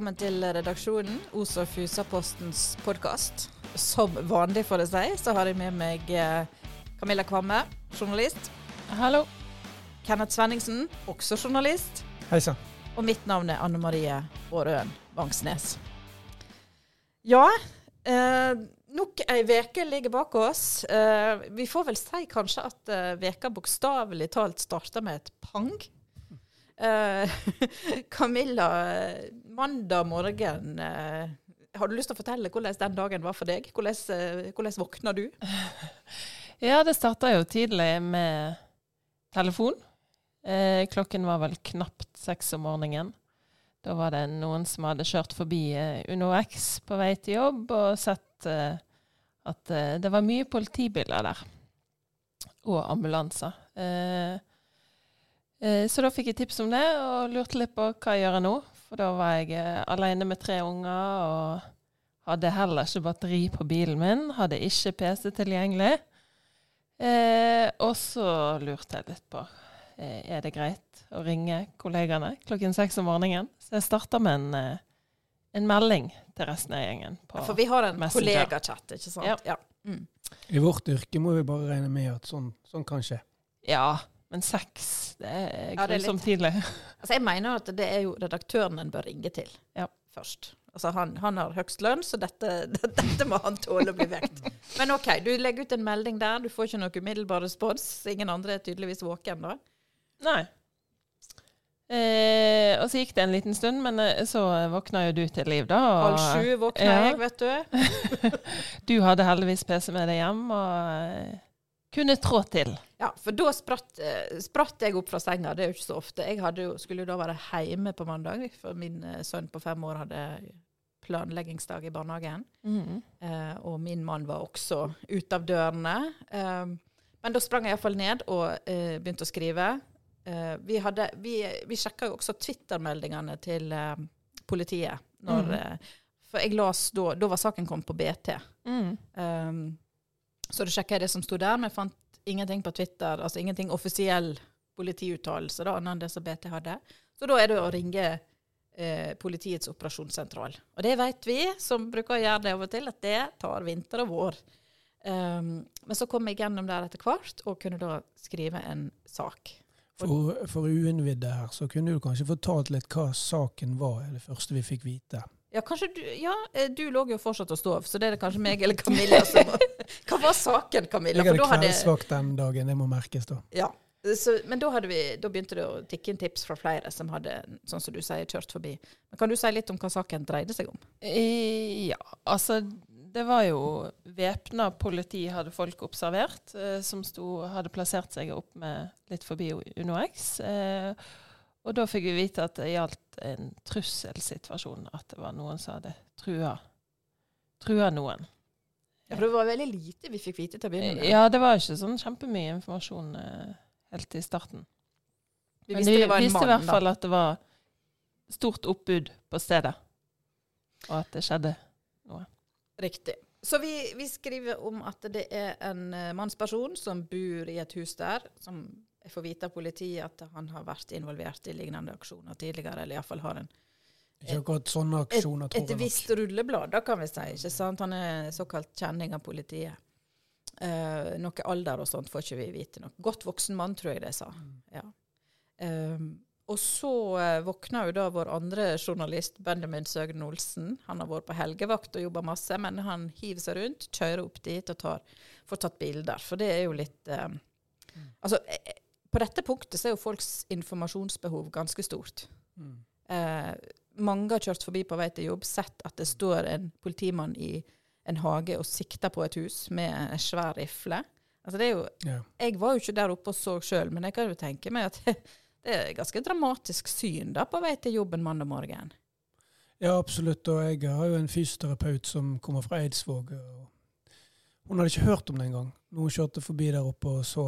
velkommen til redaksjonen, Os og Fusa-postens podkast. Som vanlig, får jeg si, så har jeg med meg eh, Camilla Kvamme, journalist. Hallo. Kenneth Svenningsen, også journalist. Hei sann. Og mitt navn er Anne Marie Aarøen Vangsnes. Ja, eh, nok ei veke ligger bak oss. Eh, vi får vel si kanskje at eh, veka bokstavelig talt starta med et pang. Eh, Camilla, mandag morgen uh, Har du lyst til å fortelle hvordan den dagen var for deg? Hvordan, uh, hvordan våkna du? Ja, det starta jo tidlig med telefon. Eh, klokken var vel knapt seks om morgenen. Da var det noen som hadde kjørt forbi eh, Uno på vei til jobb og sett eh, at det var mye politibiler der. Og ambulanser. Eh, så da fikk jeg tips om det, og lurte litt på hva jeg gjør nå. For da var jeg eh, alene med tre unger og hadde heller ikke batteri på bilen min. Hadde ikke PC tilgjengelig. Eh, og så lurte jeg litt på eh, er det greit å ringe kollegaene klokken seks om morgenen. Så jeg starta med en, eh, en melding til resten av gjengen. På, For vi har en kollegachat, ikke sant? Ja. Ja. Mm. I vårt yrke må vi bare regne med at sånn, sånn kan skje. ja, men seks, det er Ja, grusomt tidlig. Altså, jeg mener at det er jo redaktøren en bør ringe til Ja. først. Altså, han, han har høgst lønn, så dette, dette må han tåle å bli vekt. Men OK, du legger ut en melding der, du får ikke noe umiddelbar respons. Ingen andre er tydeligvis våken da. Nei. Eh, og så gikk det en liten stund, men eh, så våkna jo du til liv, da. Halv sju våkner Ja. jeg, vet du. Du hadde heldigvis PC med deg hjem og eh, kunne trå til. Ja, for da spratt, eh, spratt jeg opp fra senga. Det er jo ikke så ofte. Jeg jo, skulle jo da være hjemme på mandag, for min eh, sønn på fem år hadde planleggingsdag i barnehagen. Mm. Eh, og min mann var også ute av dørene. Eh, men da sprang jeg iallfall ned og eh, begynte å skrive. Eh, vi hadde, vi, vi sjekka jo også Twitter-meldingene til politiet. Når, mm. for jeg las da, da var saken kommet på BT. Mm. Så da sjekka jeg det som sto der, men fant ingenting på Twitter. Altså ingenting offisiell politiuttalelse, da, annet enn det som BT hadde. Så da er det å ringe eh, politiets operasjonssentral. Og det vet vi, som bruker å gjøre det av og til, at det tar vinter og vår. Um, men så kom jeg gjennom der etter hvert, og kunne da skrive en sak. For, for uinnvidde her, så kunne du kanskje fortalt litt hva saken var, det første vi fikk vite. Ja, kanskje du Ja, eh, du lå jo fortsatt og stov, så det er det kanskje meg eller Camilla som Hva var saken, Camilla? Jeg hadde kveldsvakt den dagen, det må merkes da. Ja. Så, men da, hadde vi, da begynte det å tikke inn tips fra flere som hadde, sånn som du sier, kjørt forbi. Men kan du si litt om hva saken dreide seg om? Eh, Ja, altså det var jo væpna politi hadde folk observert, eh, som sto, hadde plassert seg opp med litt forbi Uno X. Eh, og da fikk vi vite at det gjaldt en trusselsituasjon, at det var noen som hadde trua, trua noen. Ja, for det var veldig lite vi fikk vite til å begynne med. Ja, det var ikke sånn kjempemye informasjon eh, helt i starten. vi Men visste var en visste i hvert fall at det var stort oppbud på stedet, og at det skjedde. noe. Riktig. Så vi, vi skriver om at det er en eh, mannsperson som bor i et hus der, som jeg får vite av politiet at han har vært involvert i lignende aksjoner tidligere, eller iallfall har en akkurat sånne aksjoner, et, et visst rulleblad, da kan vi si. ikke sant? Han er såkalt kjenning av politiet. Uh, noe alder og sånt får ikke vi vite noe. Godt voksen mann, tror jeg de sa. Ja. Um, og så uh, våkna jo da vår andre journalist, Benjamin Søgen Olsen. Han har vært på helgevakt og jobba masse, men han hiver seg rundt, kjører opp dit og tar, får tatt bilder. For det er jo litt eh, Altså, eh, på dette punktet så er jo folks informasjonsbehov ganske stort. Mm. Eh, mange har kjørt forbi på vei til jobb, sett at det står en politimann i en hage og sikter på et hus med en svær rifle. Altså det er jo, yeah. jeg var jo ikke der oppe og så sjøl, men jeg kan jo tenke meg at det er et ganske dramatisk syn da på vei til jobben mandag morgen. ja, absolutt. Og jeg har jo en fysioterapeut som kommer fra Eidsvåg. Hun hadde ikke hørt om det engang. Hun kjørte forbi der oppe og så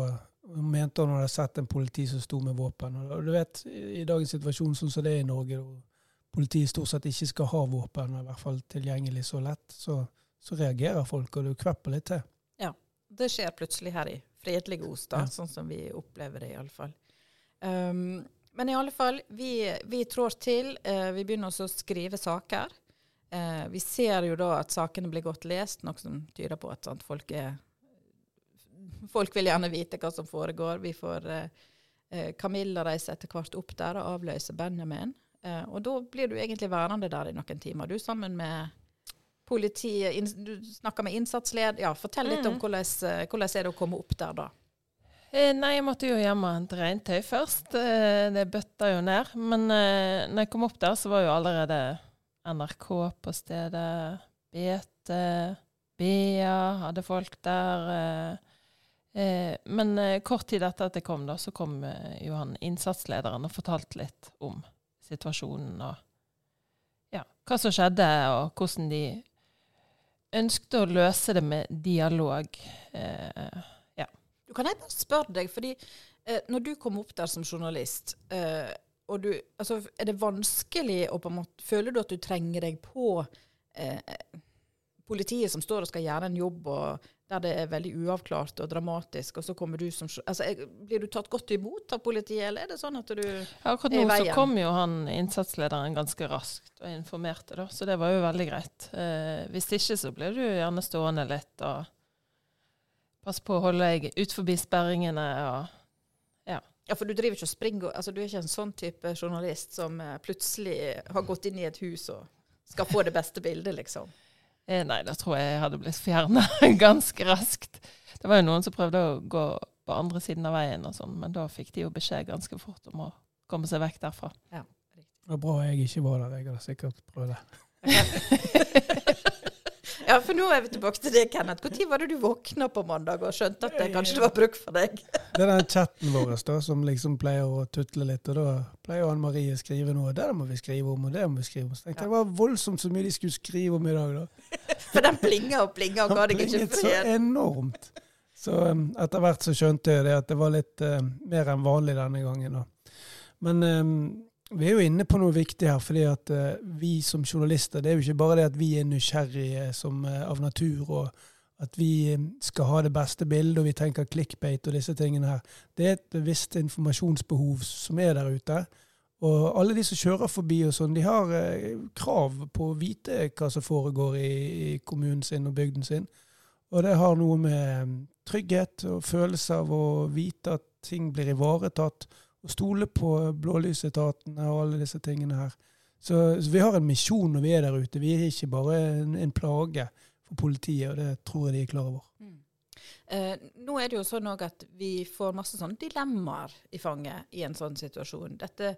mente hun hadde sett en politi som sto med våpen. Og du vet, i dagens situasjon sånn som det er i Norge, og politiet stort sett ikke skal ha våpen, i hvert fall tilgjengelig så lett, så, så reagerer folk, og du kvepper litt til. Det skjer plutselig her i fredelige Os, Ja. sånn som vi opplever det iallfall. Um, men i alle fall, vi, vi trår til. Eh, vi begynner å skrive saker. Eh, vi ser jo da at sakene blir godt lest, noe som tyder på at sant, folk er Folk vil gjerne vite hva som foregår. Vi får eh, eh Camilla reiser etter hvert opp der og avløser Benjamin. Eh, og da blir du egentlig værende der i noen timer, du sammen med politiet. du snakker med innsatsled. Ja, fortell litt om mm. hvordan, eh, hvordan er det å komme opp der da. Eh, nei, jeg måtte jo hjem og hente regntøy først. Det bøtta jo ned. Men når jeg kom opp der, så var jo allerede NRK på stedet. BT, BA hadde folk der. Men kort tid etter at jeg kom, da, så kom jo han innsatslederen og fortalte litt om situasjonen og ja, hva som skjedde, og hvordan de ønsket å løse det med dialog. Eh, du kan jeg bare spørre deg, fordi eh, når du kom opp der som journalist, eh, og du, altså, er det vanskelig å på en måte Føler du at du trenger deg på eh, politiet som står og skal gjøre en jobb, og der det er veldig uavklart og dramatisk, og så kommer du som altså, Blir du tatt godt imot av politiet, eller er det sånn at du ja, Akkurat nå så kom jo han innsatslederen ganske raskt og informerte, da, så det var jo veldig greit. Eh, hvis ikke så blir du gjerne stående litt og Pass på å holde deg ut forbi sperringene og ja. Ja, for du driver ikke og springer altså Du er ikke en sånn type journalist som eh, plutselig har gått inn i et hus og skal få det beste bildet, liksom? Eh, nei, da tror jeg jeg hadde blitt fjerna ganske raskt. Det var jo noen som prøvde å gå på andre siden av veien og sånn, men da fikk de jo beskjed ganske fort om å komme seg vekk derfra. Ja. Det var bra jeg ikke var der. Jeg hadde sikkert prøvd det. Ja, for nå er vi tilbake til det, Kenneth. Når var det du våkna på mandag og skjønte at det kanskje det var bruk for deg? Det er den chatten vår da, som liksom pleier å tutle litt, og da pleier Anne Marie å skrive noe. Det må vi skrive om, og det må vi skrive om. Så tenkte jeg, Det var voldsomt så mye de skulle skrive om i dag, da. For den plinga og plinga og ga deg ikke fred. Så enormt. Så um, etter hvert så skjønte jeg det at det var litt uh, mer enn vanlig denne gangen. da. Men um, vi er jo inne på noe viktig her. fordi at uh, vi som journalister, det er jo ikke bare det at vi er nysgjerrige som, uh, av natur, og at vi eh, skal ha det beste bildet, og vi tenker clickbait og disse tingene her. Det er et bevisst informasjonsbehov som er der ute. Og alle de som kjører forbi og sånn, de har uh, krav på å vite hva som foregår i, i, kommunen sin og bygden sin. Og det har noe med trygghet og følelse av å vite at ting blir ivaretatt å stole på blålysetatene og alle disse tingene her. Så, så, vi har en misjon når vi er der ute. Vi er ikke bare en, en plage for politiet, og det tror jeg de er klar over. Mm. Eh, nå er det jo sånn at vi får masse sånne dilemmaer i fanget i en sånn situasjon. Dette,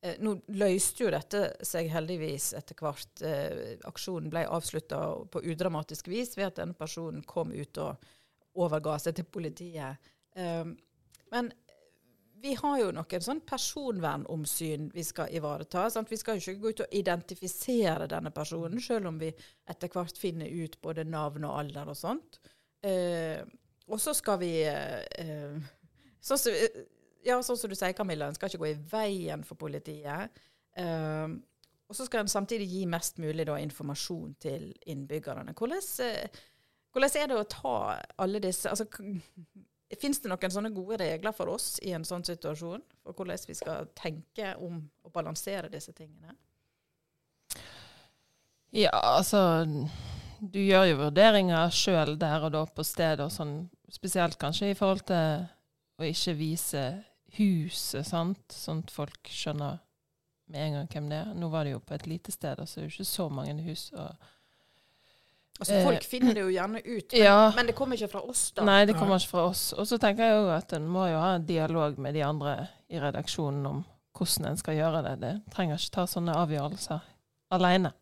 eh, nå løste jo dette seg heldigvis etter hvert. Eh, aksjonen ble avslutta på udramatisk vis ved at denne personen kom ut og overga seg til politiet. Eh, men vi har jo noen sånn personvernomsyn vi skal ivareta. Sant? Vi skal jo ikke gå ut og identifisere denne personen, selv om vi etter hvert finner ut både navn og alder og sånt. Eh, og så skal vi eh, sånn, som, ja, sånn som du sier, Camilla, en skal ikke gå i veien for politiet. Eh, og så skal en samtidig gi mest mulig da, informasjon til innbyggerne. Hvordan, eh, hvordan, er det å ta alle disse altså, Fins det noen sånne gode regler for oss i en sånn situasjon, for hvordan vi skal tenke om å balansere disse tingene? Ja, altså Du gjør jo vurderinger sjøl der og da på stedet, sånn, spesielt kanskje i forhold til å ikke vise huset, sant? sånn at folk skjønner med en gang hvem det er. Nå var det jo på et lite sted, og så det er jo ikke så mange hus. og Altså Folk finner det jo gjerne ut, men, ja. men, det kommer ikke fra oss, da. Nei, det kommer ikke fra oss. Og så tenker jeg òg at en må jo ha en dialog med de andre i redaksjonen om hvordan en skal gjøre det. Det trenger ikke ta sånne avgjørelser alene.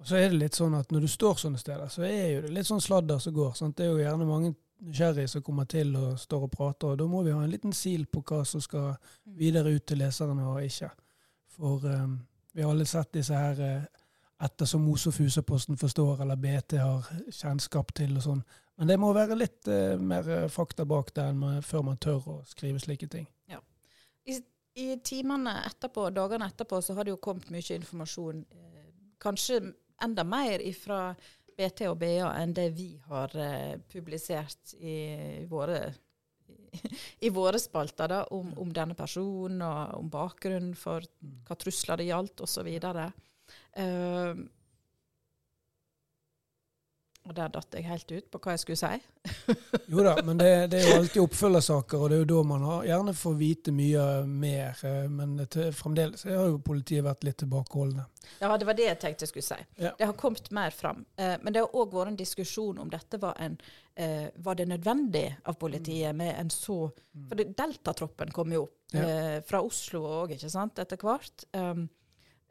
Og så er det litt sånn at når du står sånne steder, så er jo det litt sånn sladder som går. Sant? Det er jo gjerne mange nysgjerrige som kommer til og står og prater, og da må vi ha en liten sil på hva som skal mm. videre ut til leserne og ikke. For um, vi har alle sett disse her uh, ettersom Mos og forstår, eller BT har kjennskap til og sånn. Men det må være litt uh, mer eh, fakta bak det man, før man tør å skrive slike ting. Ja. I, I, timene etterpå, dagene etterpå så har det jo kommet mye informasjon. Eh, kanskje enda mer fra BT og BA enn det vi har eh, publisert i våre i våre spalter da, om, om, denne personen, og om bakgrunnen for Mm. hva trusler det gjaldt, osv. Uh, og der datt jeg helt ut på hva jeg skulle si. Jo da, men det, det er jo alltid oppfølgersaker, og det er jo da man har, gjerne får vite mye mer. eh, Men til, fremdeles har jo politiet vært litt tilbakeholdne. Ja, det var det jeg tenkte jeg skulle si. Ja. Det har kommet mer fram. Eh, men det har òg vært en diskusjon om dette var, en, eh, var det nødvendig av politiet med en så For Deltatroppen kom jo opp eh, fra Oslo òg, ikke sant, etter hvert. Um,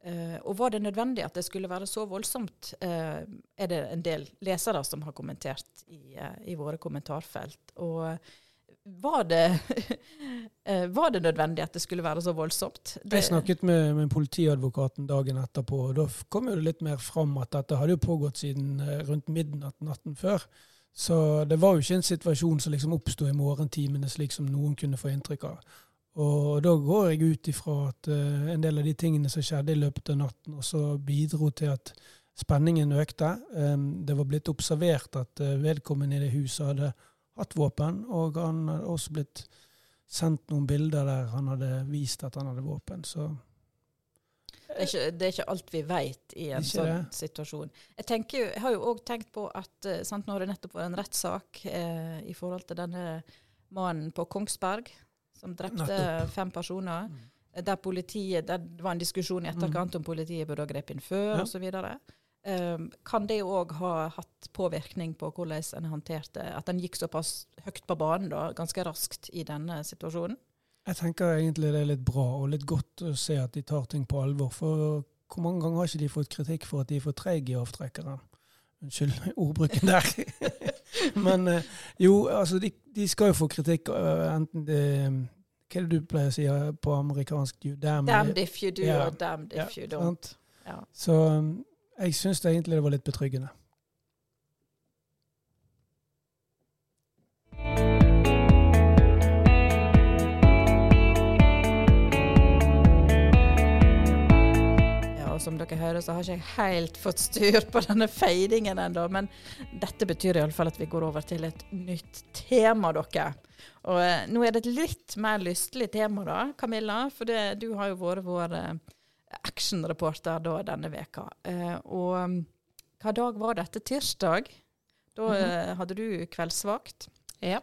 eh, og var det nødvendig at det skulle være så voldsomt, uh, er det en del lesere som har kommentert i, uh, i våre kommentarfelt. Og var det, var det nødvendig at det skulle være så voldsomt? Det, Jeg snakket med, med politiadvokaten dagen etterpå, og da kom det litt mer fram at dette hadde jo pågått siden rundt midnatt natten før. Så det var jo ikke en situasjon som liksom oppsto i morgentimene, slik som noen kunne få inntrykk av. Og da går jeg ut ifra at uh, en del av de tingene som skjedde i løpet av natten, også bidro til at spenningen økte. Um, det var blitt observert at uh, vedkommende i det huset hadde hatt våpen, og han hadde også blitt sendt noen bilder der han hadde vist at han hadde våpen. Så Det er, ikke, det er ikke alt vi vet i en sånn det. situasjon. Jeg, tenker, jeg har jo òg tenkt på at eh, sant, nå har det nettopp vært en rettssak eh, i forhold til denne mannen på Kongsberg som drepte fem personer. eh, Der politiet, der var en diskusjon i etterkant om politiet burde ha grepet inn før Mm. Ja. osv. Um, kan det òg ha hatt påvirkning på hvordan en håndterte At en gikk såpass høyt på banen da, ganske raskt i denne situasjonen? jeg tenker egentlig det er litt bra og litt godt å se at de tar ting på alvor. For hvor mange ganger har ikke de fått kritikk for at de er for treige i avtrekkeren? Unnskyld ordbruken der. Men eh, jo, altså de, de skal jo få kritikk eh, enten det Hva er det du pleier å si eh, på amerikansk? You damn, Damned if you do, yeah. or damned if yeah, you don't. Ja. Så jeg syns egentlig det var litt betryggende. Som dere hører, så har ikke jeg helt fått styr på denne feidingen ennå. Men dette betyr iallfall at vi går over til et nytt tema, dere. Og eh, nå er det et litt mer lystelig tema, da, Camilla. For det, du har jo vært vår eh, actionreporter da denne veka. Eh, og um, hva dag var dette? Tirsdag? Da eh, hadde du kveldsvakt. Ja.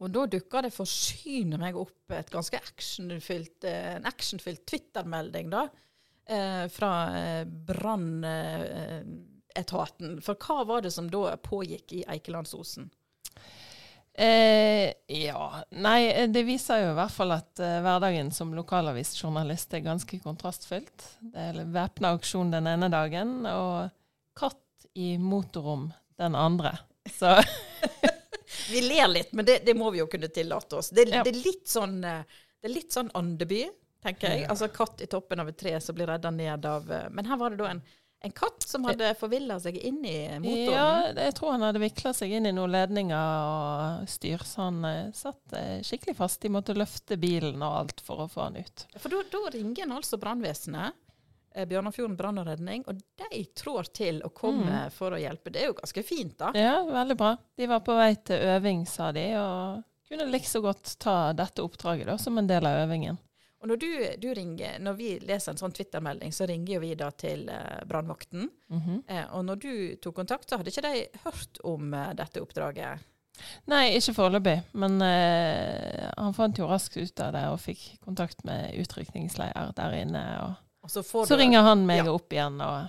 Og da dukka det forsyne meg opp et ganske actionfylt, en actionfylt Twitter-melding da, eh, fra eh, brannetaten. For hva var det som da pågikk i Eikelandsosen? Eh, ja. Nei, eh, det viser jo i hvert fall at eh, hverdagen som lokalavisjournalist er ganske kontrastfylt. Det er væpna aksjon den ene dagen, og katt i motorrom den andre. Så Vi ler litt, men det, det må vi jo kunne tillate oss. Det, Ja. det, er, litt sånn, eh, det er litt sånn Andeby, tenker jeg. Altså katt i toppen av et tre som blir redda ned av eh, Men her var det da en, en katt som hadde forvilla seg inn i motoren. ja, jeg tror han hadde vikla seg inn i noen ledninger og styr, så han eh, satt eh, skikkelig fast. De måtte løfte bilen og alt for å få han ut. For da, da ringer en altså brannvesenet, eh, Bjørnafjorden brann og redning, og de trår til og kommer for å hjelpe. Det er jo ganske fint, da. Ja, veldig bra. De var på vei til øving, sa de, og kunne likså godt ta dette oppdraget da, som en del av øvingen. Og når du, du ringer, når vi leser en sånn Twitter-melding, så ringer jo vi da til eh, brannvakten. Mhm. Eh, og når du tok kontakt, så hadde ikke de hørt om eh, dette oppdraget. Nei, ikke foreløpig, men eh, han fant jo raskt ut av det og fikk kontakt med utrykningsleier der inne. Og Og så, får så du, ringer han meg Ja. opp igjen og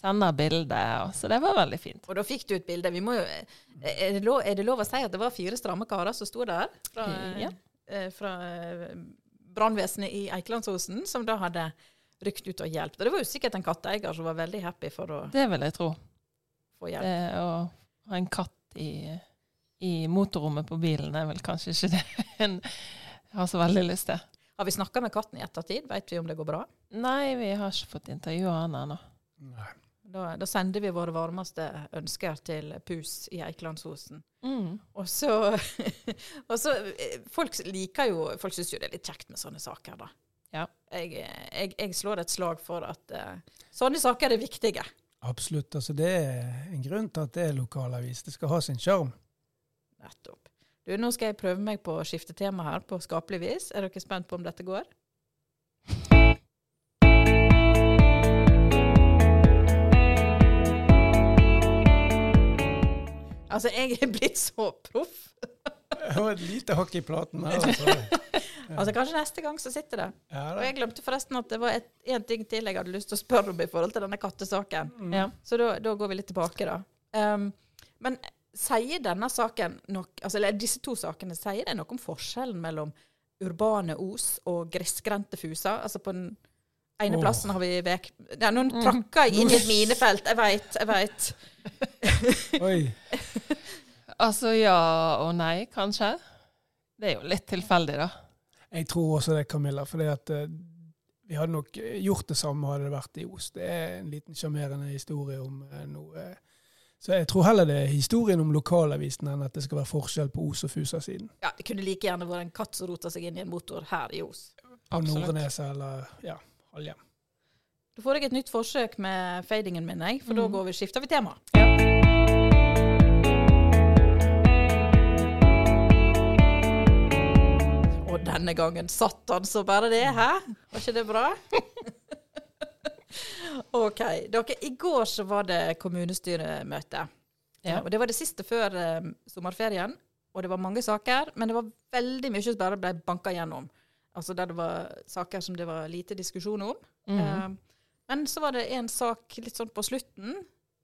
sender bilde, og, så det var veldig fint. Og da fikk du et bilde. Vi må jo, eh, er, det lov, er det lov å si at det var fire stramme karer som sto der? Fra, Ja. eh, fra eh, brannvesenet i Eikelandsosen, som da hadde rykt ut og hjulpet. Og det var jo sikkert en katteeier som var veldig happy for å Det vil jeg tro. få hjelp. Det å ha en katt i, i motorrommet på bilen er vel kanskje ikke det en har så veldig lyst til. Har vi snakka med katten i ettertid? Vet vi om det går bra? Nei, vi har ikke fått intervjua han ennå. Nei. Da, da sender vi våre varmeste ønsker til Pus i Eikelandsosen. Mm. Og så, og så eh, Folk liker jo Folk syns jo det er litt kjekt med sånne saker, da. Ja. Jeg, jeg, jeg slår et slag for at uh, sånne saker er viktige. Absolutt. altså Det er en grunn til at det er lokalavis. Det skal ha sin sjarm. Nettopp. Du, nå skal jeg prøve meg på å skifte tema her på skapelig vis. Er dere spent på om dette går? Altså, jeg er blitt så proff. Det var et lite hakk i platen her. Altså. Altså, Kanskje neste gang så sitter det. Ja, Og jeg glemte forresten at det var én ting til jeg hadde lyst til å spørre om i forhold til denne kattesaken. Mm. Ja. Så da, da går vi litt tilbake, da. Um, men sier denne saken nok, altså, eller disse to sakene, sier det noe om forskjellen mellom urbane os og gressgrendte fuser? Altså på den ene oh. plassen har vi vek... Ja, nå tråkker jeg inn i et minefelt, jeg veit, jeg veit. Oi. Altså ja og nei, kanskje. Det er jo litt tilfeldig, da. Jeg tror også det, Camilla. For vi hadde nok gjort det samme hadde det vært i Os. Det er en liten sjarmerende historie om uh, noe Så jeg tror heller det er historien om lokalavisen enn at det skal være forskjell på Os og Fusa-siden. Ja, det kunne like gjerne vært en katt som rota seg inn i en motor her i Os. Absolutt. Nordneset eller ja, Halhjem. Da får jeg et nytt forsøk med fadingen min, jeg, for da Mm. går vi, skifter vi tema. Ja. Og denne gangen satt han så bare det, hæ? Var ikke det bra? OK. Dere, I går så var det kommunestyremøte. Ja. Og det var det siste før eh, sommerferien. Og det var mange saker, men det var veldig mye som bare ble banka gjennom. Altså der det var saker som det var lite diskusjon om. Mhm. Eh, men så var det en sak litt sånn på slutten.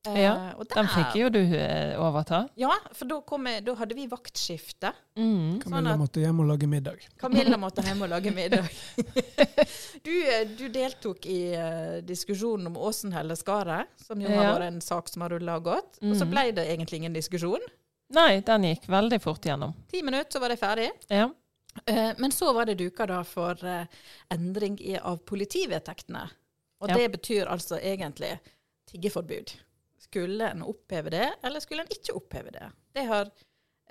eh, Ja, og Den fikk jo du eh, overta. Ja, for da, kom jeg, da hadde vi vaktskifte. Mm. Camilla at- måtte hjem og lage middag. Camilla måtte hjem og lage middag. Du, eh, du deltok i uh, diskusjonen om Åsen-Helleskaret, som jo har vært en sak som har rulla godt. Og så Mhm. ble det egentlig ingen diskusjon. Nei, den gikk veldig fort gjennom. Ti minutter, så var det ferdig. Ja. Uh, Men så var det duka da for uh, endring i, av politivedtektene. Og Ja. det betyr altså egentlig tiggeforbud. Skulle en oppheve det, eller skulle en ikke oppheve det? Det har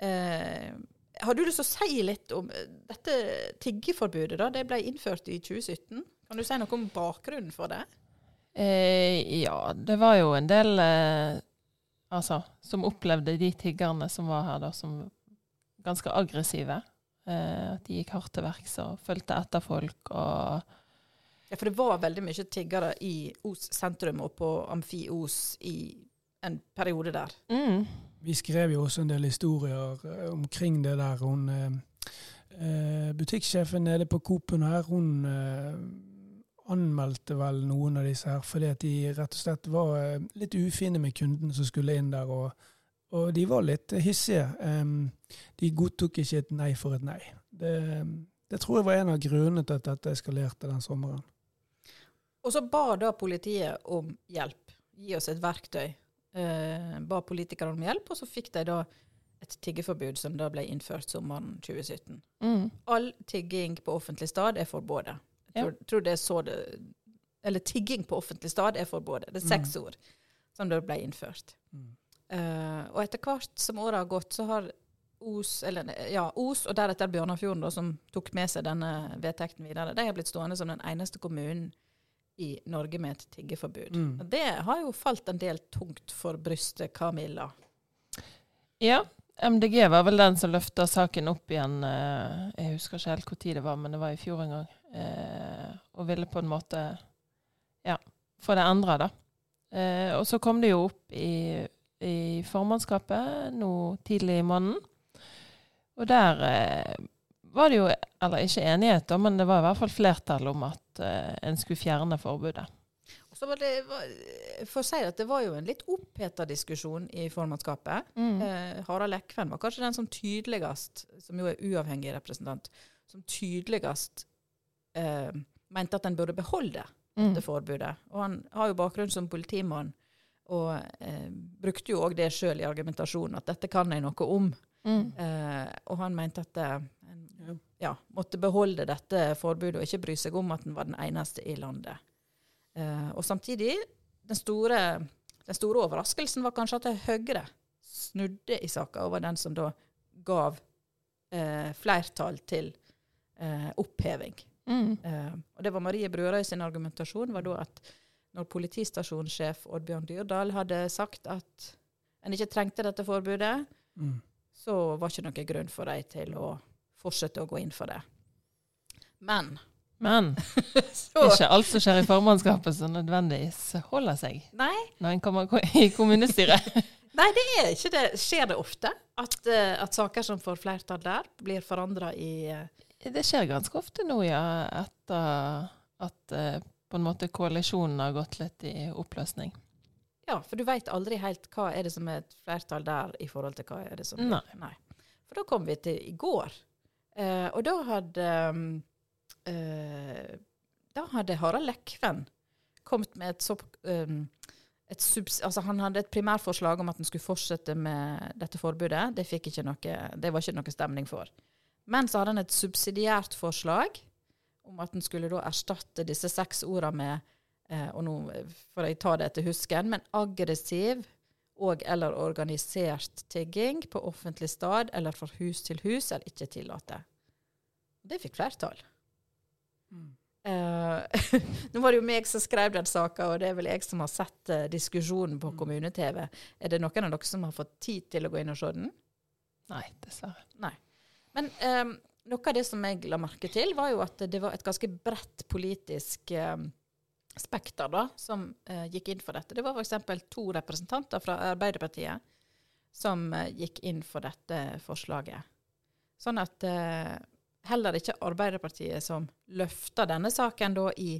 eh, Har du lyst til å si litt om eh, dette tiggeforbudet? da? Det ble innført i 2017. Kan du si noe om bakgrunnen for det? Eh, ja, det var jo en del eh, altså, som opplevde de tiggerne som var her, da, som ganske aggressive. Eh, at de gikk hardt til verks og fulgte etter folk og Ja, For det var veldig mye tiggere i Os sentrum og på Amfi Os i en periode der. mm, Vi skrev jo også en del historier eh, omkring det der. Hun, eh, eh, butikksjefen nede på Coop-en her, hun eh, anmeldte vel noen av disse her fordi at de rett og slett var eh, litt ufine med kunden som skulle inn der. Og, og de var litt hissige. De godtok ikke et nei for et nei. Det, det tror jeg var en av grunnene til at dette eskalerte den sommeren. Og så ba da politiet om hjelp. Gi oss et verktøy. Eh, ba politikerne om hjelp, og så fikk de da et tiggeforbud som da ble innført sommeren 2017. mm, All tigging på offentlig stad er forbudt. Jeg tror, tror det er så det Eller tigging på offentlig stad er forbudt. Det er seks ord som da ble innført. Eh, og etter hvert som året har gått, så har Os, eller, ja, Os og deretter Bjørnafjorden, da, som tok med seg denne vedtekten videre, de har blitt stående som den eneste kommunen i Norge med et tiggeforbud. Mm. Det har jo falt en del tungt for brystet, Camilla. Ja. MDG var vel den som løfta saken opp igjen. eh, Jeg husker ikke helt når det var, men det var i fjor en gang. eh, Og ville på en måte ja, få det endra, da. Eh, Og så kom det jo opp i, i formannskapet nå tidlig i måneden. Og der var det jo, eller ikke enighet, men det var i hvert fall flertall om at uh, en skulle fjerne forbudet. Så var det, For å si at det var jo en litt oppheta diskusjon i formannskapet. Mm. Eh, Harald Lekven var kanskje den som tydeligst, som jo er uavhengig representant, som tydeligst eh, mente at en burde beholde Mm. det forbudet. Og han har jo bakgrunn som politimann, og eh, brukte jo òg det sjøl i argumentasjonen, at dette kan jeg noe om. Mm. Eh, og han mente at eh, en Ja. måtte beholde dette forbudet, og ikke bry seg om at den var den eneste i landet. Eh, og samtidig, den store, den store overraskelsen var kanskje at Høyre snudde i saka, og var den som da gav eh, flertall til eh, oppheving. Mm. Eh, og det var Marie Brørøy sin argumentasjon var da at når politistasjonssjef Oddbjørn Dyrdal hadde sagt at en ikke trengte dette forbudet, Mm. så var ikke noen grunn for dem til å fortsette å gå inn for det. Men Men så ikke alt som skjer i formannskapet som nødvendigvis holder seg Nei, når en kommer i kommunestyret. nei, det er ikke det. Skjer det ofte at, eh, at saker som får flertall der, blir forandra i eh, Det skjer ganske ofte nå, ja, etter at eh, på en måte koalisjonen har gått litt i oppløsning. Ja, for du veit aldri helt hva er det som er et flertall der i forhold til hva er det som Nei. Nei. For da kom vi til i går, eh, og da hadde eh, Da hadde Harald Lekven kommet med et så um, et subs, altså Han hadde et primærforslag om at han skulle fortsette med dette forbudet. Det, noe, det var ikke noe stemning for. Men så hadde han et subsidiært forslag om at han skulle da erstatte disse seks ordene med eh, og nå får jeg ta det etter husken, men aggressiv og eller organisert tigging på offentlig stad eller fra hus til hus er ikke tillate. Det fikk flertall. Mm. Eh, nå var det jo meg som skrev den saka, og det er vel jeg som har sett uh, diskusjonen på Mm. kommune-TV. Er det noen av dere som har fått tid til å gå inn og se den? Nei, dessverre. Men um, noe av det som jeg la merke til, var jo at det var et ganske bredt politisk eh, spekter da, som eh, gikk inn for dette. Det var f.eks. to representanter fra Arbeiderpartiet som eh, gikk inn for dette forslaget. Sånn at eh, heller ikke Arbeiderpartiet som løfta denne saken da i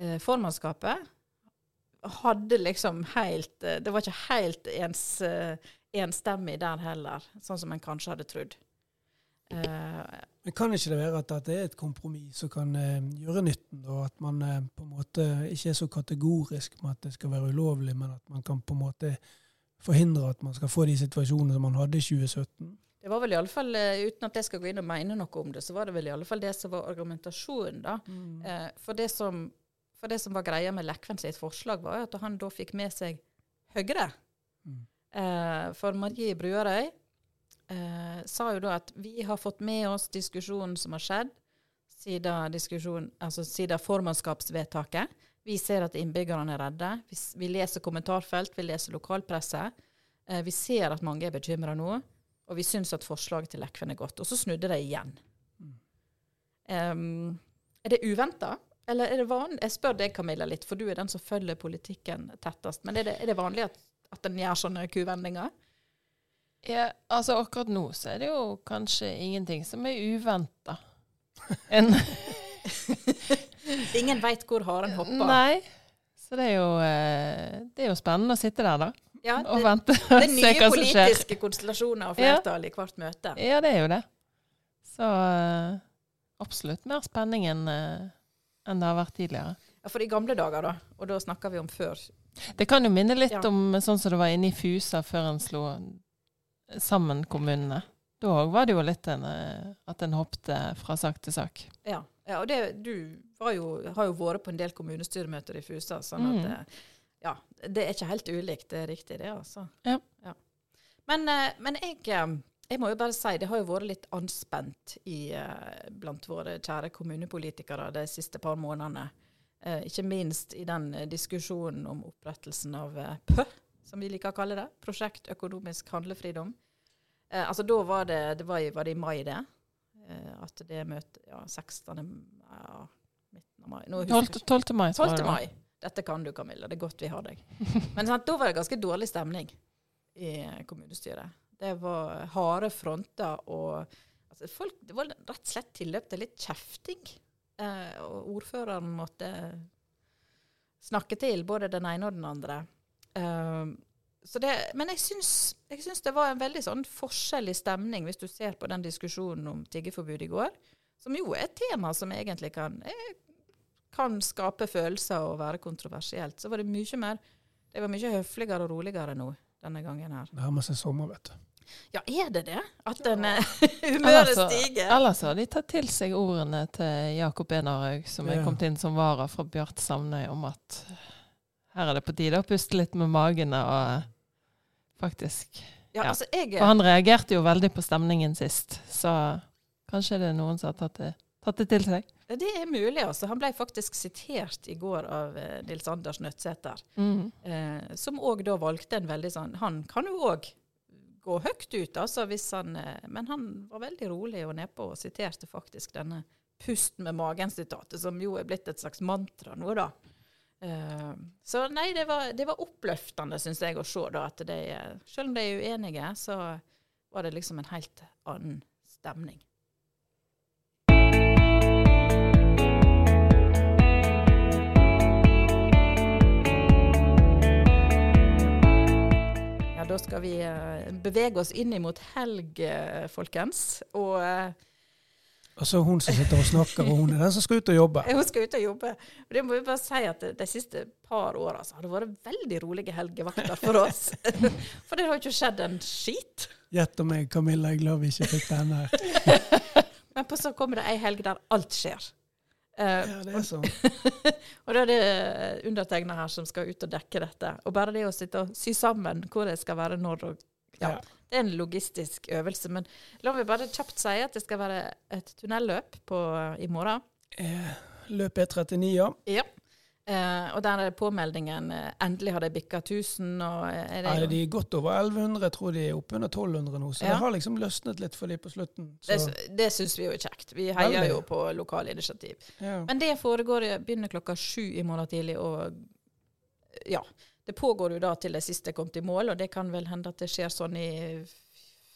eh, formannskapet, hadde liksom helt eh, Det var ikke helt ens, eh, enstemmig der heller, sånn som en kanskje hadde trodd. Eh, Men kan ikke det være at dette er et kompromiss som kan eh, gjøre nytten, og at man eh, på en måte ikke er så kategorisk med at det skal være ulovlig, men at man kan på en måte forhindre at man skal få de situasjonene som man hadde i 2017? det var vel i alle fall, Uten at jeg skal gå inn og mene noe om det, så var det vel i alle fall det som var argumentasjonen. da. Eh, for, det som, for det som var greia med Lekven sitt forslag, var at han da fikk med seg Høyre. Mm. Eh, for Marie Bruarøy eh, sa jo da at vi har fått med oss diskusjonen som har skjedd siden, altså siden formannskapsvedtaket. Vi ser at innbyggerne er redde. Vi, vi leser kommentarfelt, vi leser lokalpresse. Eh, vi ser at mange er bekymra nå, og vi syns at forslaget til Lekven er godt. Og så snudde de igjen. Mm. Um, er det uventa? Eller er det vanlig? Jeg spør deg, Camilla, litt, for du er den som følger politikken tettest. Men er det, er det vanlig at, at en gjør sånne kuvendinger? Ja, altså akkurat nå så er det jo kanskje ingenting som er uventa. En Ingen veit hvor haren hopper. Nei. Så det er jo, eh, det er jo spennende å sitte der, da. Ja, Og det, vente og er se nye hva som skjer. politiske konstellasjoner og flertall i hvert møte. Ja, det er jo det. Så eh, absolutt mer spenning enn eh, enn det har vært tidligere. Ja, for i gamle dager, da, og da snakker vi om før Det kan jo minne litt Ja. om sånn som det var inne i Fusa før en slo sammen kommunene. Da òg var det jo litt en, eh, at en hoppte fra sak til sak. Ja, ja og det, du var jo, har jo vært på en del kommunestyremøter i Fusa, sånn at Mm. eh, ja, det er ikke helt ulikt. Det er riktig, det, altså. Ja. Men, eh, men jeg, jeg må jo bare si det har jo vært litt anspent i, blant våre kjære kommunepolitikere de siste par månedene. Ikke minst i den diskusjonen om opprettelsen av PØ, som vi liker å kalle det. Prosjekt økonomisk handlefridom. Eh, altså da var det, det var, var det i mai, det? Eh, at det møtet Ja, 16. Ja, midten av mai. Nå 12. 12. mai, 12. det mai. Dette kan du, Camilla. Det er godt vi har deg. Men sant, da var det ganske dårlig stemning i kommunestyret. Det var harde fronter og altså, folk, Det var rett og slett tilløp til litt kjefting. Eh, og ordføreren måtte snakke til både den ene og den andre. Eh, så det, men jeg syns, jeg syns det var en veldig sånn forskjellig stemning, hvis du ser på den diskusjonen om tiggeforbud i går, som jo er et tema som egentlig kan, eh, kan skape følelser og være kontroversielt. Så var det mye mer Det var mye høfligere og roligere nå denne gangen her. Nærmer seg sommer, vet du. Ja, er det det? At den ja. humøret Ellers stiger? Ellers har de tatt til seg ordene til Jakob Enarhaug, som er kommet inn som vara fra Bjart Samnøy, om at her er det på tide å puste litt med magene og faktisk Ja, Ja. altså jeg For han reagerte jo veldig på stemningen sist, så kanskje det er noen som har tatt det, tatt det til seg. Det er mulig, altså. Han ble faktisk sitert i går av eh, Nils Anders Nødsæter, Mm. Eh, som òg da valgte en veldig sånn Han kan jo òg gå høyt ut, altså, hvis han eh, Men han var veldig rolig og nedpå og siterte faktisk denne 'pust med magen'-sitatet, som jo er blitt et slags mantra nå, da. Eh, så nei, det var, det var oppløftende, syns jeg, å se da at de, selv om de er uenige, så var det liksom en helt annen stemning. Ja, da skal vi eh, bevege oss inn imot helg, eh, folkens. Og Og så hun som sitter og snakker, og hun er den som skal ut og jobbe. hun skal ut og jobbe. Og det må vi bare si at de, siste par åra så har det vært veldig rolige helgevakter for oss. for det har jo ikke skjedd en skit. Gjett om jeg, Camilla, er glad vi ikke fikk den her. Men på så kommer det ei helg der alt skjer. Eh, Ja, det er sånn. og da er det undertegna her som skal ut og dekke dette. Og bare det å sitte og sy sammen hvor det skal være når og ja, Ja. Det er en logistisk øvelse. Men la meg bare kjapt si at det skal være et tunnelløp på, i morgen. Eh, Løp E39, ja. Ja. Eh, og der er påmeldingen eh, Endelig har de bikka 1000. Og eh, er det, Nei, de er godt over 1100, jeg tror de er oppunder 1200 nå. Så Ja. det har liksom løsnet litt for de på slutten. det, Så, det syns vi jo er kjekt. Vi heier Veldig. jo på lokale initiativ. ja. Men det foregår, begynner klokka sju i morgen tidlig, og ja. Det pågår jo da til de siste er kommet i mål, og det kan vel hende at det skjer sånn i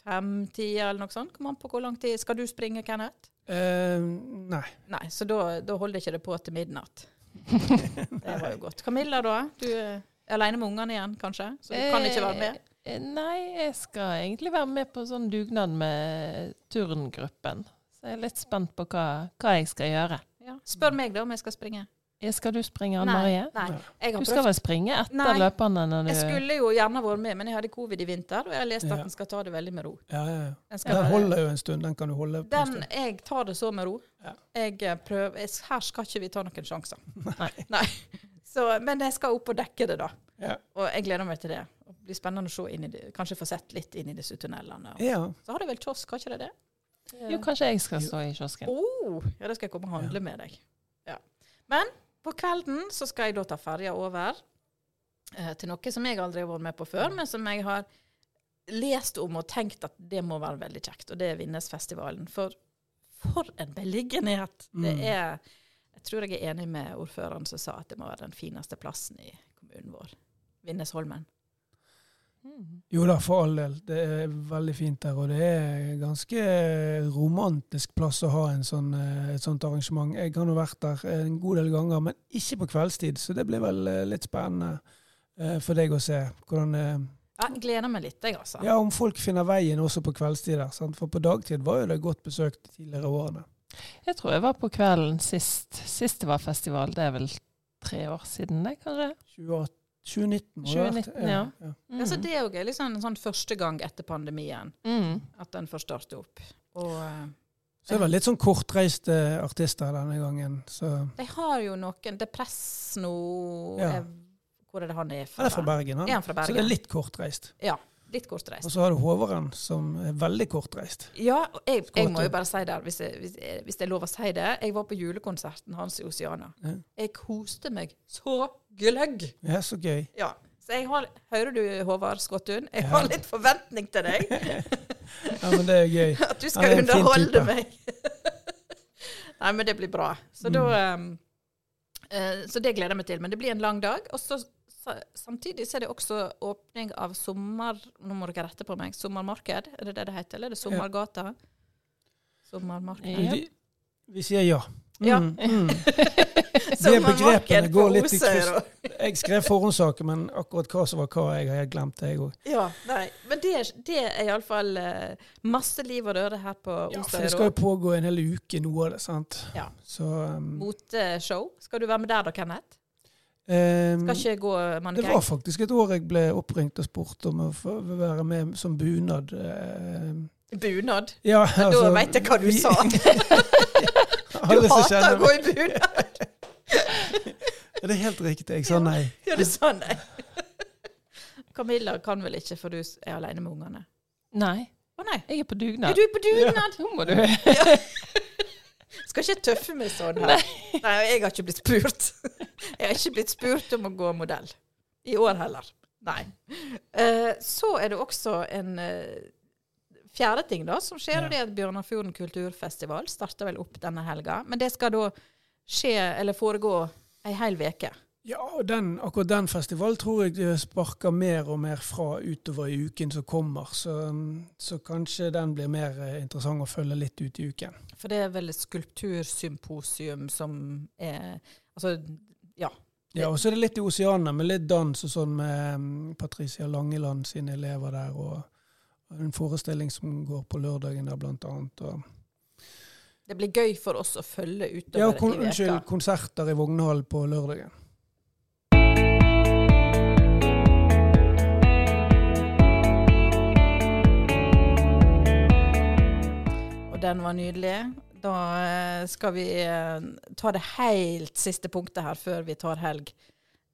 fem-tida eller noe sånt. Kommer an på hvor lang tid. Skal du springe, Kenneth? Uh, nei. Nei, så da, da holder ikke det på til midnatt. Det var jo godt. Camilla, da? Du er aleine med ungene igjen, kanskje? Så du kan ikke være med? Eh, Nei, jeg skal egentlig være med på sånn dugnad med turngruppen. Så jeg er litt spent på hva, hva jeg skal gjøre. Ja. Spør meg da om jeg skal springe. Skal du springe, Anne Marie? Nei. Jeg har Du skal prøvd. vel springe etter Nei. løperne når du Jeg skulle jo gjerne vært med, men jeg hadde covid i vinter, og jeg har lest at Ja. en skal ta det veldig med ro. Ja, ja, ja. Den, skal Den holder jo en stund. Den kan du holde på en stund. jeg tar det så med ro. Ja. Jeg eh, prøver, jeg, her skal ikke vi ta noen sjanser. Nei. Nei. Så, men jeg skal opp og dekke det, da. Ja. Og jeg gleder meg til det. Det blir spennende å se inn i det, kanskje få sett litt inn i disse tunnelene. ja. Så har du vel kiosk, har ikke det det? Jo, kanskje jeg skal stå i kiosken. Oh, ja, da skal jeg komme og handle med deg. Ja. Men på kvelden så skal jeg da ta ferja over eh, til noe som jeg aldri har vært med på før, men som jeg har lest om og tenkt at det må være veldig kjekt, og det er Vinnesfestivalen. For for en beliggenhet! Det Mm. er Jeg tror jeg er enig med ordføreren som sa at det må være den fineste plassen i kommunen vår. Vinnesholmen. Mm. Jo da, for all del. Det er veldig fint der. Og det er ganske romantisk plass å ha en sånn, eh, et sånt arrangement. Jeg har nå vært der en god del ganger, men ikke på kveldstid. Så det blir vel eh, litt spennende eh, for deg å se hvordan Ja, gleder meg litt, jeg, altså. Ja, om folk finner veien også på kveldstid der. Sant? For på dagtid var jo det godt besøkt de tidligere årene. Jeg tror jeg var på kvelden sist. Sist det var festival, det er vel tre år siden det, kanskje? 2018 2019 må det vært. 2019, ja. ja. Mm. Altså, det er jo liksom en sånn første gang etter pandemien Mm. at den får starte opp. Og eh, Så det var litt sånn kortreiste artister denne gangen. Så de har jo noen Depress nå Ja. er- Hvor er det han er fra? han er fra Bergen, Er han. fra fra Så det er litt kortreist. Ja. Litt kortreist. Og så har du Håvaren, som er veldig kortreist. Ja, og jeg, jeg må jo bare si det, hvis jeg, hvis, jeg, hvis det er lov å si det. Jeg var på julekonserten hans i Oceana. Ja. Jeg koste meg så gløgg. Ja, så gøy. Ja. Så jeg har Hører du, Håvard Skottun? Jeg har litt forventning til deg. Ja, men det er gøy. At du skal er underholde meg. Nei, men det blir bra. Så Mm. da um, eh, Så det gleder jeg meg til. Men det blir en lang dag. Og så samtidig så er det også åpning av sommer... Nå må dere rette på meg. Sommermarked, er det det det heter? Eller er det Sommergata? Sommermarked. Vi, vi sier ja. Ja. Mm, mm. Det begrepene går litt i kryss. Jeg skrev forhåndssaker, men akkurat hva som var hva, jeg har helt glemt det, jeg òg. Ja, nei. Men det, det er iallfall uh, masse liv og røre her på Ja, for det skal jo pågå en hel uke, noe av det, sant. Ja. Så um, Moteshow. Skal du være med der da, Kenneth? um, Skal ikke gå Det var faktisk et år jeg ble oppringt og spurt om å være med som bunad. Uh, Bunad. Ja, altså, Da veit jeg hva du vi- sa. Du hater å gå i bunad. Det er helt riktig. Jeg sa nei. Ja, du sa nei. Camilla kan vel ikke, for du er alene med ungene. Nei, Å nei. jeg er på Er dugnad. du på dugnad? Nå må du Skal ikke tøffe meg sånn her. Nei. jeg har ikke blitt spurt. Jeg har ikke blitt spurt om å gå modell. I år heller. Nei. Eh, så er det også en eh, fjerde ting da, som skjer, Ja. det er at Bjørnafjorden kulturfestival starter vel opp denne helga. Men det skal da skje, eller foregå, ei hel uke. Ja, den, akkurat den festivalen tror jeg sparker mer og mer fra utover i uken som kommer. Så, så kanskje den blir mer eh, interessant å følge litt ut i uken. For det er vel et skulptursymposium som er Altså, ja. Ja, og så er det litt i oseanene, med litt dans og sånn med mm, Patricia Langeland sine elever der, og en forestilling som går på lørdagen der, blant annet. Og, Det blir gøy for oss å følge utover ja, kon, i unnskyld, konserter i Vognhallen på lørdagen. Og den var nydelig. Da eh, skal vi eh, ta det helt siste punktet her før vi tar helg.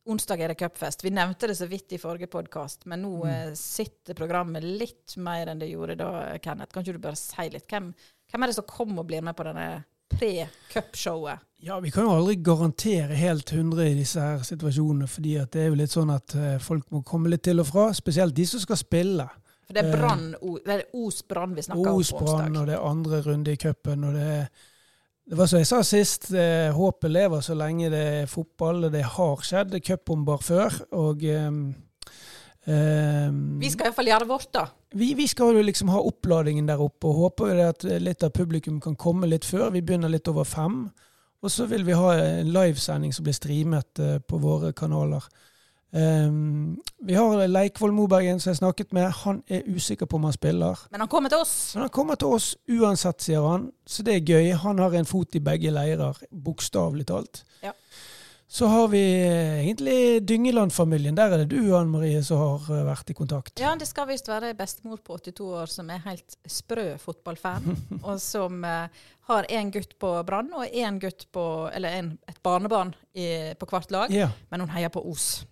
Onsdag er det cupfest. Vi nevnte det så vidt i forrige podkast, men nå mm. sitter programmet litt mer enn det gjorde da, Kenneth. Kan ikke du bare si litt? Hvem, hvem er det som kommer og blir med på denne pre-cupshowet? Ja, vi kan jo aldri garantere helt 100 i disse her situasjonene, fordi det er jo litt sånn at eh, folk må komme litt til og fra, spesielt de som skal spille. For det er Eh, brann, det er Os Brann vi snakker om Os på Brann, onsdag. og det er andre runde i cupen. og det er det var som jeg sa sist, eh, håpet lever så lenge det er fotball. Det har skjedd det er cupbomber før. Og Eh, Vi skal iallfall gjøre vårt, da. vi, vi skal jo liksom ha oppladingen der oppe, og håper det at litt av publikum kan komme litt før. Vi begynner litt over fem. Og så vil vi ha en livesending som blir streamet eh, på våre kanaler. Ehm, vi har Leikvoll Mobergen som jeg snakket med. Han er usikker på om han spiller. Men han kommer til oss. Men han kommer til oss uansett, sier han. Så det er gøy. Han har en fot i begge leirer, bokstavelig talt. Ja. Så har vi eh, egentlig Dyngeland-familien. Der er det du, Anne Marie, som har eh, vært i kontakt. Ja, det skal visst være bestemor på 82 år som er helt sprø fotballfan, og som uh, har én gutt på Brann og én gutt på Eller en, et barnebarn i, på hvert lag, Ja. men hun heier på Os.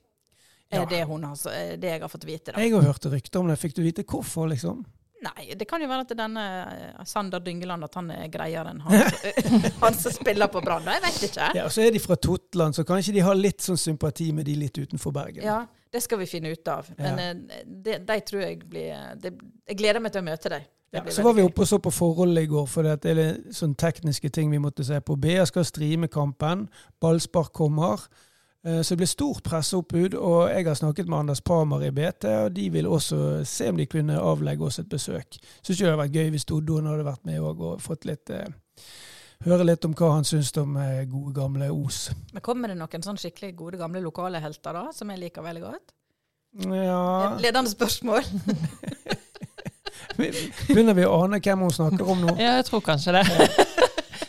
Er Ja. det, har, er det jeg har fått vite, da. Jeg har hørt rykter om det. Fikk du vite hvorfor, liksom? Nei, det kan jo være at denne eh, Sander Dyngeland at han er greiere enn han, han som spiller på Brann. Jeg vet ikke. Ja, Så er de fra Totland, så kanskje de har litt sånn sympati med de litt utenfor Bergen. Ja, det skal vi finne ut av. Men ja. de, de tror jeg blir de, Jeg gleder meg til å møte dem. Ja, så var vi oppe og så på forholdet i går, for det er litt sånn tekniske ting vi måtte se på. BA skal streame kampen, ballspark kommer. Eh, Så det blir stort presseoppbud, og jeg har snakket med Anders Pramer i BT, og de vil også se om de kunne avlegge oss et besøk. Syns ikke det hadde vært gøy hvis Doddoen hadde vært med òg og fått litt eh, Høre litt om hva han syns om eh, gode, gamle Os. Men kommer det noen sånn skikkelig gode, gamle lokale helter da, som jeg liker veldig godt? Ja Ledende spørsmål. Begynner vi å ane hvem hun snakker om nå? Ja, jeg tror kanskje det.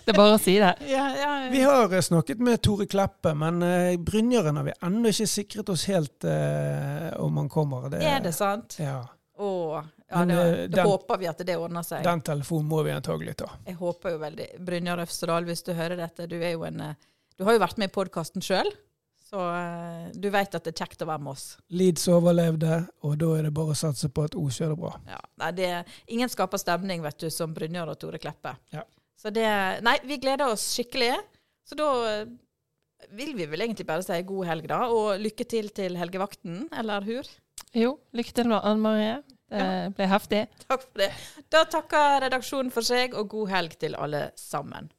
Det er bare å si det. ja, ja, Vi har eh, snakket med Tore Kleppe, men uh, Brynjøren har vi ennå ikke sikret oss helt uh, om han kommer. Det, Er det sant? Ja. Åh, ja, Men, det, eh, da den- håper vi at det ordner seg. Den telefonen må vi antagelig ta. Jeg håper jo veldig. Brynjar Øfsedal, hvis du hører dette, du er jo en eh, Du har jo vært med i podkasten sjøl, så eh, du vet at det er kjekt å være med oss. Leeds overlevde, og da er det bare å satse på at Os gjør det bra. Ja, nei, det, ingen skaper stemning, vet du, som Brynjar og Tore Kleppe. Ja. Så det Nei, vi gleder oss skikkelig. Så da eh, vil vi vel egentlig bare si god helg, da. Og lykke til til helgevakten, eller hur? Jo, lykke til, Anne Marie. Det ble heftig. Takk for det. Da takker redaksjonen for seg, og god helg til alle sammen.